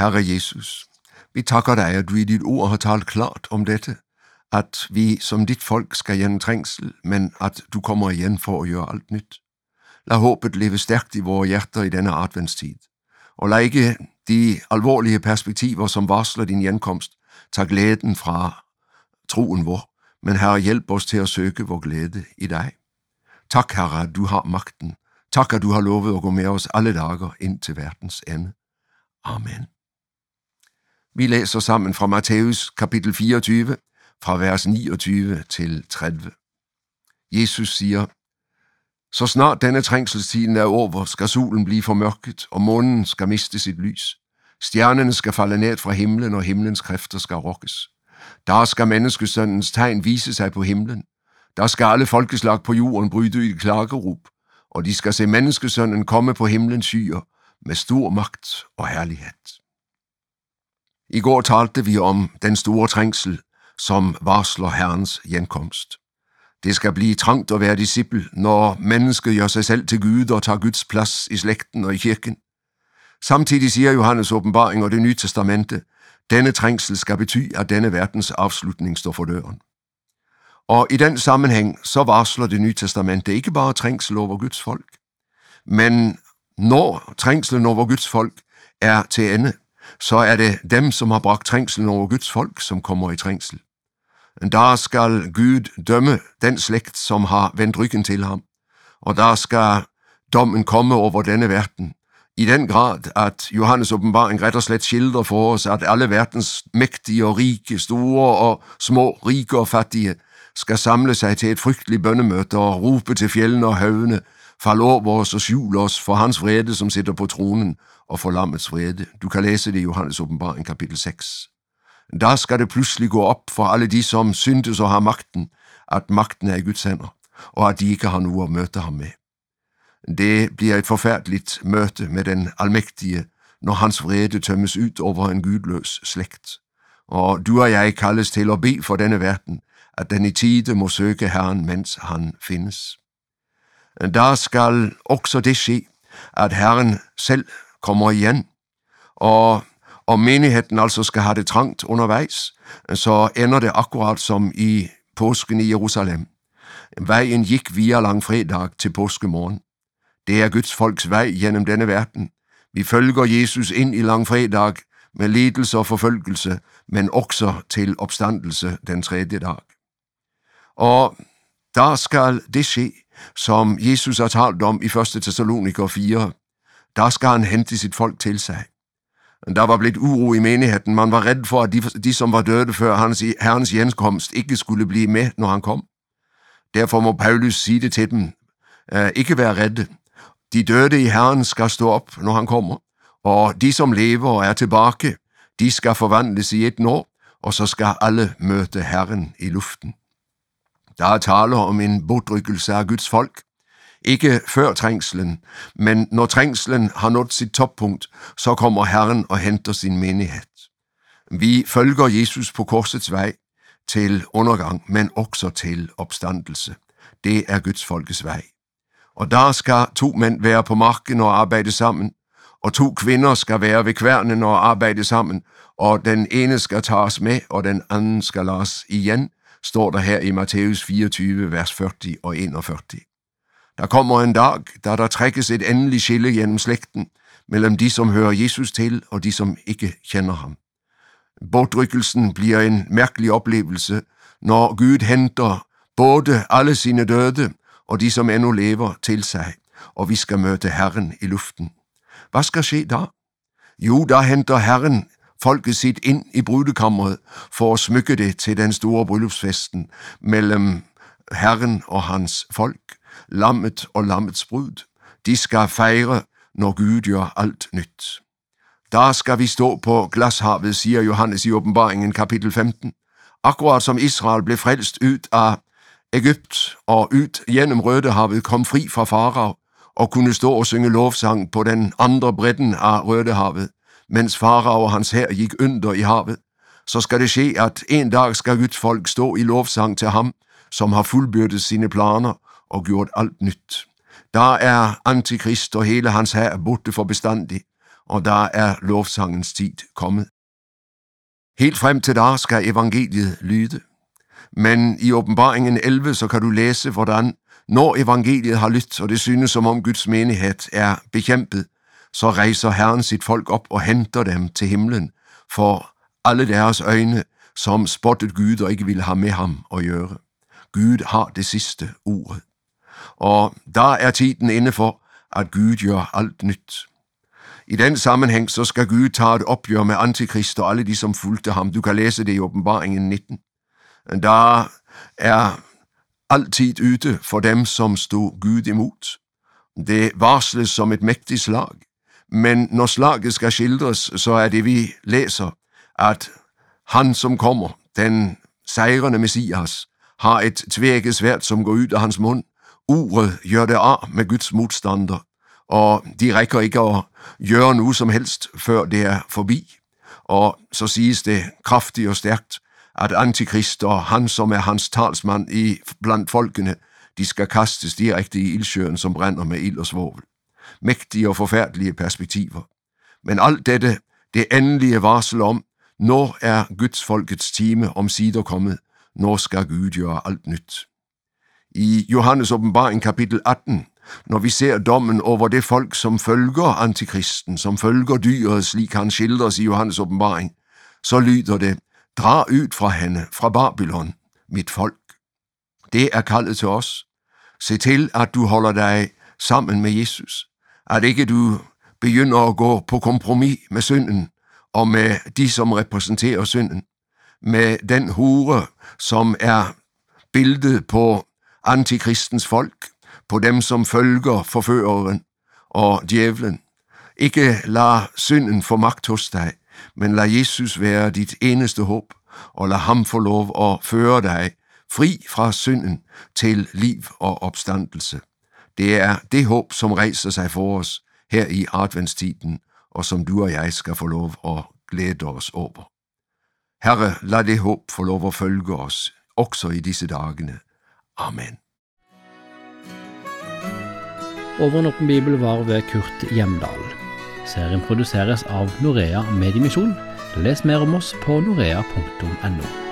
Herre Jesus, vi takker dig, at du i dit ord har talt klart om dette, at vi som dit folk skal gennem trængsel, men at du kommer igen for at gøre alt nyt. Lad håbet leve stærkt i vores hjerter i denne adventstid, og lad ikke de alvorlige perspektiver, som varsler din genkomst, tage glæden fra troen vor, men Herre, hjælp os til at søge vor glæde i dig. Tak, Herre, at du har magten. Tak, at du har lovet at gå med os alle dager ind til verdens ende. Amen. Vi læser sammen fra Matthæus kapitel 24, fra vers 29 til 30. Jesus siger, Så snart denne trængselstiden er over, skal solen blive formørket, og månen skal miste sit lys. Stjernerne skal falde ned fra himlen, og himlens kræfter skal rokkes. Der skal menneskesøndens tegn vise sig på himlen. Der skal alle folkeslag på jorden bryde i klagerup, og de skal se menneskesønnen komme på himlens skyer med stor magt og herlighed. I går talte vi om den store trængsel, som varsler Herrens genkomst. Det skal blive trangt at være disciple, når mennesket gør sig selv til Gud og tager Guds plads i slægten og i kirken. Samtidig siger Johannes åbenbaring og det nye testamente, denne trængsel skal betyde, at denne verdens afslutning står for døren. Og i den sammenhæng så varsler det nye testamente ikke bare trængsel over Guds folk, men når trængslen over Guds folk er til ende, så er det dem, som har bragt trængslen over Guds folk, som kommer i trængsel. Der skal Gud dømme den slægt, som har vendt ryggen til ham, og der skal dommen komme over denne verden, i den grad, at Johannes åbenbaring ret og slet skildrer for os, at alle verdens mægtige og rige, store og små, rike og fattige, skal samle sig til et frygteligt bønnemøte og råbe til fjellene og høvene, fald over os og skjul os for hans vrede, som sitter på tronen, og for lammets vrede. Du kan læse det i Johannes åbenbaring kapitel 6. Der skal det pludselig gå op for alle de, som syntes og har magten, at magten er i Guds hænder, og at de ikke har noget at møte ham med. Det bliver et forfærdeligt møte med den almægtige, når hans vrede tømmes ud over en gudløs slægt. Og du og jeg kaldes til at bede for denne verden, at den i tide må søge Herren, mens han findes. Der skal også det ske, at Herren selv kommer igen, og om menigheden altså skal have det trangt undervejs, så ender det akkurat som i påsken i Jerusalem. Vejen gik via langfredag til påskemorgen. Det er Guds folks vej gennem denne verden. Vi følger Jesus ind i langfredag med lidelse og forfølgelse, men også til opstandelse den tredje dag. Og der skal det ske, som Jesus har talt om i 1. Thessaloniker 4. Der skal han hente sit folk til sig. Der var blevet uro i menigheden. Man var redd for, at de, de som var døde før hans, herrens hjemkomst, ikke skulle blive med, når han kom. Derfor må Paulus sige det til dem. Øh, ikke være redde. De døde i Herren skal stå op, når han kommer, og de, som lever og er tilbage, de skal forvandles i et år, og så skal alle møde Herren i luften. Der er tale om en bodrykkelse af Guds folk, ikke før trængslen, men når trængslen har nået sit toppunkt, så kommer Herren og henter sin menighed. Vi følger Jesus på korsets vej til undergang, men også til opstandelse. Det er Guds folkes vej. Og der skal to mænd være på marken og arbejde sammen, og to kvinder skal være ved kværnen og arbejde sammen, og den ene skal tages med, og den anden skal lades igen, står der her i Matthæus 24, vers 40 og 41. Der kommer en dag, da der trækkes et endeligt skille gennem slægten, mellem de, som hører Jesus til, og de, som ikke kender ham. Bortrykkelsen bliver en mærkelig oplevelse, når Gud henter både alle sine døde og de, som endnu lever, til sig, og vi skal møde Herren i luften. Hvad skal ske da? Jo, der henter Herren folket sit ind i brudekammeret for at smykke det til den store bryllupsfesten mellem Herren og hans folk, lammet og lammets brud. De skal fejre, når Gud gør alt nyt. Der skal vi stå på glashavet, siger Johannes i åbenbaringen kapitel 15. Akkurat som Israel blev frelst ud af Egypt og ud gennem Rødehavet kom fri fra Farao og kunne stå og synge lovsang på den andre bredden af Rødehavet, mens Farao og hans hær gik under i havet, så skal det ske, at en dag skal Guds folk stå i lovsang til ham, som har fuldbyrdet sine planer og gjort alt nyt. Der er antikrist og hele hans hær borte for bestandig, og der er lovsangens tid kommet. Helt frem til da skal evangeliet lyde. Men i åbenbaringen 11, så kan du læse, hvordan når evangeliet har lyttet, og det synes som om Guds menighed er bekæmpet, så rejser Herren sit folk op og henter dem til himlen, for alle deres øjne, som spottet Gud og ikke ville have med ham at gøre. Gud har det sidste ordet. Og der er tiden inde for, at Gud gør alt nyt. I den sammenhæng så skal Gud tage et opgør med antikrist og alle de, som fulgte ham. Du kan læse det i åbenbaringen 19. Der er altid ute for dem, som stod Gud imod. Det varsles som et mægtigt slag, men når slaget skal skildres, så er det vi læser, at han som kommer, den sejrende Messias, har et tvækket svært, som går ud af hans mund. Uret gør det af med Guds modstander, og de rækker ikke at gøre noget som helst, før det er forbi. Og så siges det kraftigt og stærkt, at Antikrist og han, som er hans talsmand i blandt folkene, de skal kastes direkte i ildsjøen, som brænder med ild og svovel. Mægtige og forfærdelige perspektiver. Men alt dette, det endelige varsel om, når er Guds folkets time om sider kommet, når skal Gud gøre alt nyt. I Johannes åbenbaring kapitel 18, når vi ser dommen over det folk, som følger antikristen, som følger dyret, slik han skildres i Johannes åbenbaring, så lyder det, Dra ud fra hende, fra Babylon, mit folk. Det er kaldet til os. Se til, at du holder dig sammen med Jesus. At ikke du begynder at gå på kompromis med synden og med de, som repræsenterer synden. Med den hure, som er billedet på antikristens folk, på dem, som følger forføreren og djævlen. Ikke lad synden få magt hos dig, men lad Jesus være dit eneste håb, og lad ham få lov at føre dig fri fra synden til liv og opstandelse. Det er det håb, som rejser sig for os her i adventstiden, og som du og jeg skal få lov at glæde os over. Herre, lad det håb få lov at følge os, også i disse dagene. Amen. Over bibel var ved Kurt Hjemdal. Serien produseres av Norea Mediemisjon. Les mer om oss på norea.no.